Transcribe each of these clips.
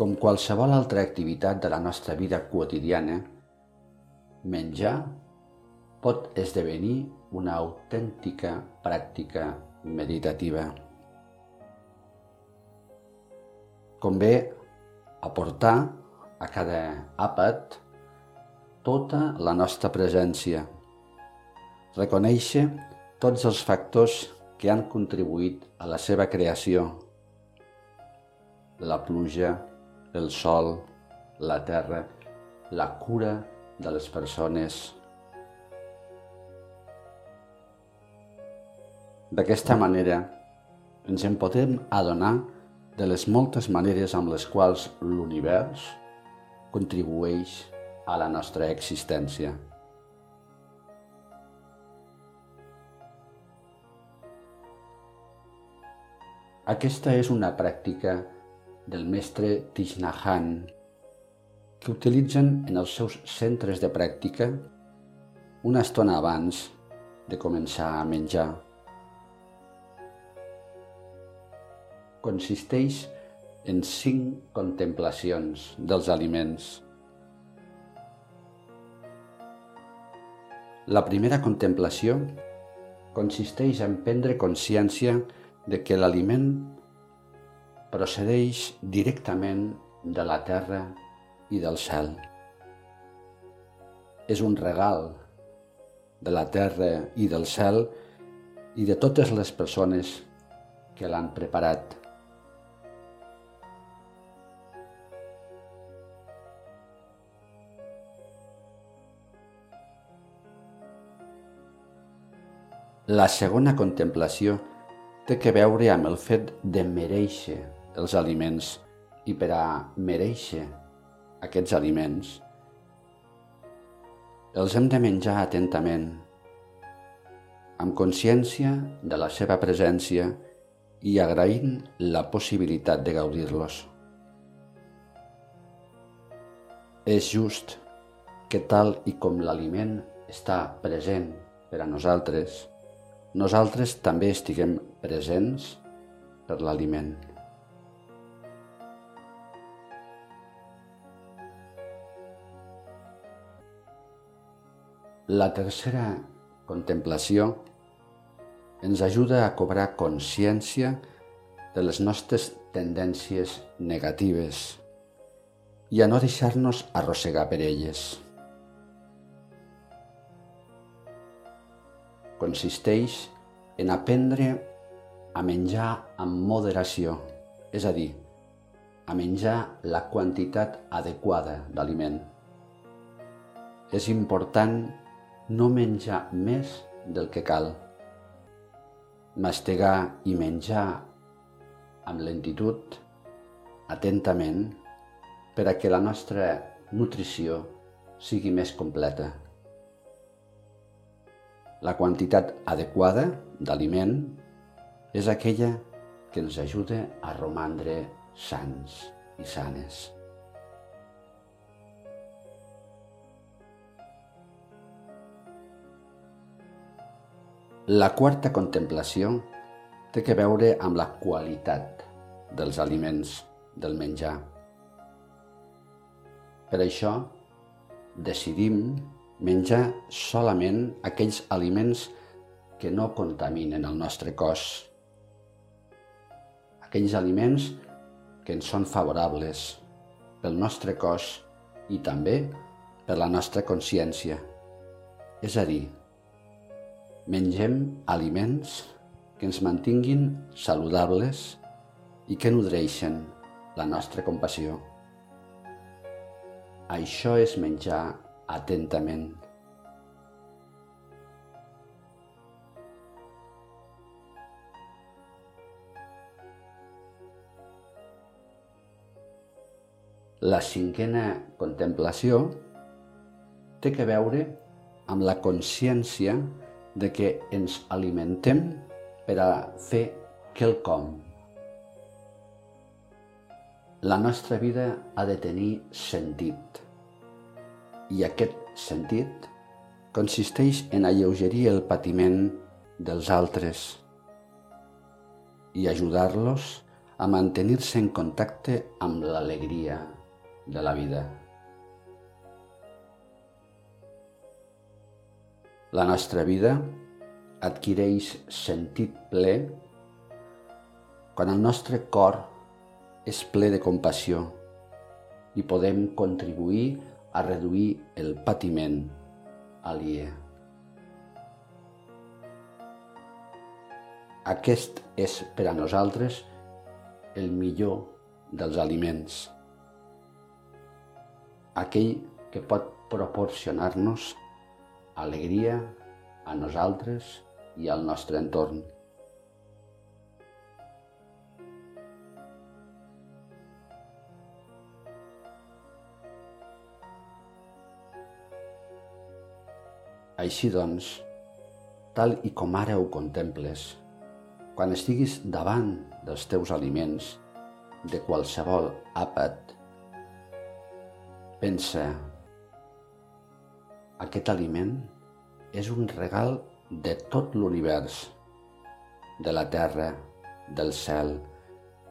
Com qualsevol altra activitat de la nostra vida quotidiana, menjar pot esdevenir una autèntica pràctica meditativa. Convé aportar a cada àpat tota la nostra presència, reconèixer tots els factors que han contribuït a la seva creació. La pluja, el sol, la terra, la cura de les persones. D'aquesta manera, ens en podem adonar de les moltes maneres amb les quals l'univers contribueix a la nostra existència. Aquesta és una pràctica del mestre Thich que utilitzen en els seus centres de pràctica una estona abans de començar a menjar. Consisteix en cinc contemplacions dels aliments. La primera contemplació consisteix en prendre consciència de que l'aliment procedeix directament de la terra i del cel. És un regal de la terra i del cel i de totes les persones que l'han preparat. La segona contemplació té que veure amb el fet de mereixer els aliments i per a mereixer aquests aliments els hem de menjar atentament, amb consciència de la seva presència i agraint la possibilitat de gaudir-los. És just que tal i com l'aliment està present per a nosaltres, nosaltres també estiguem presents per l'aliment. La tercera contemplació ens ajuda a cobrar consciència de les nostres tendències negatives i a no deixar-nos arrossegar per elles. consisteix en aprendre a menjar amb moderació, és a dir, a menjar la quantitat adequada d'aliment. És important no menjar més del que cal. Mastegar i menjar amb lentitud, atentament, per a que la nostra nutrició sigui més completa. La quantitat adequada d'aliment és aquella que ens ajuda a romandre sants i sanes. La quarta contemplació té que veure amb la qualitat dels aliments, del menjar. Per això, decidim menjar solament aquells aliments que no contaminen el nostre cos. Aquells aliments que ens són favorables pel nostre cos i també per la nostra consciència. És a dir, mengem aliments que ens mantinguin saludables i que nodreixen la nostra compassió. Això és menjar atentament. La cinquena contemplació té que veure amb la consciència de que ens alimentem per a fer quelcom. La nostra vida ha de tenir sentit i aquest sentit consisteix en alleugerir el patiment dels altres i ajudar-los a mantenir-se en contacte amb l'alegria de la vida. La nostra vida adquireix sentit ple quan el nostre cor és ple de compassió i podem contribuir a reduir el patiment aliè. Aquest és per a nosaltres el millor dels aliments, aquell que pot proporcionar-nos alegria a nosaltres i al nostre entorn. Així doncs, tal i com ara ho contemples, quan estiguis davant dels teus aliments, de qualsevol àpat, pensa, aquest aliment és un regal de tot l'univers, de la terra, del cel,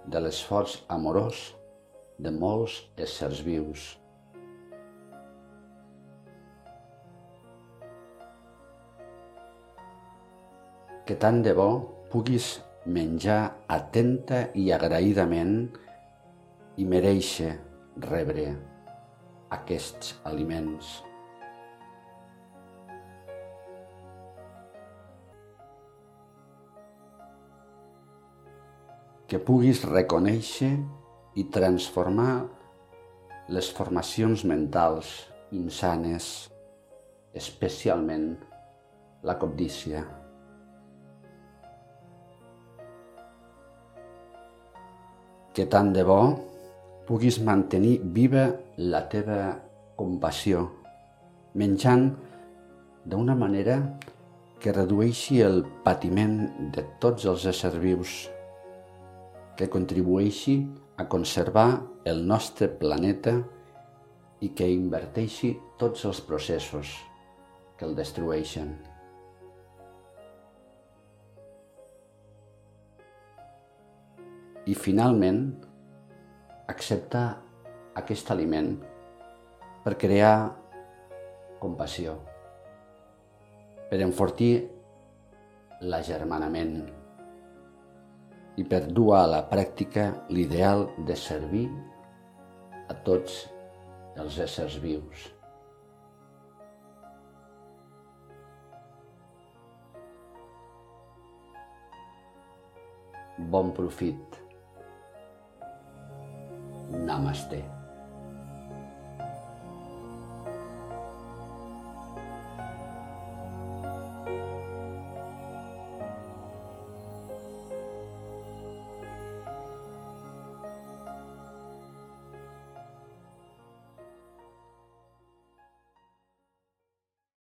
de l'esforç amorós de molts éssers vius. Que tant de bo puguis menjar atenta i agraïdament i mereixer rebre aquests aliments. Que puguis reconèixer i transformar les formacions mentals insanes, especialment la cobdícia. que tant de bo puguis mantenir viva la teva compassió, menjant d'una manera que redueixi el patiment de tots els éssers vius, que contribueixi a conservar el nostre planeta i que inverteixi tots els processos que el destrueixen. i finalment accepta aquest aliment per crear compassió, per enfortir l'agermanament i per dur a la pràctica l'ideal de servir a tots els éssers vius. Bon profit. Namaste.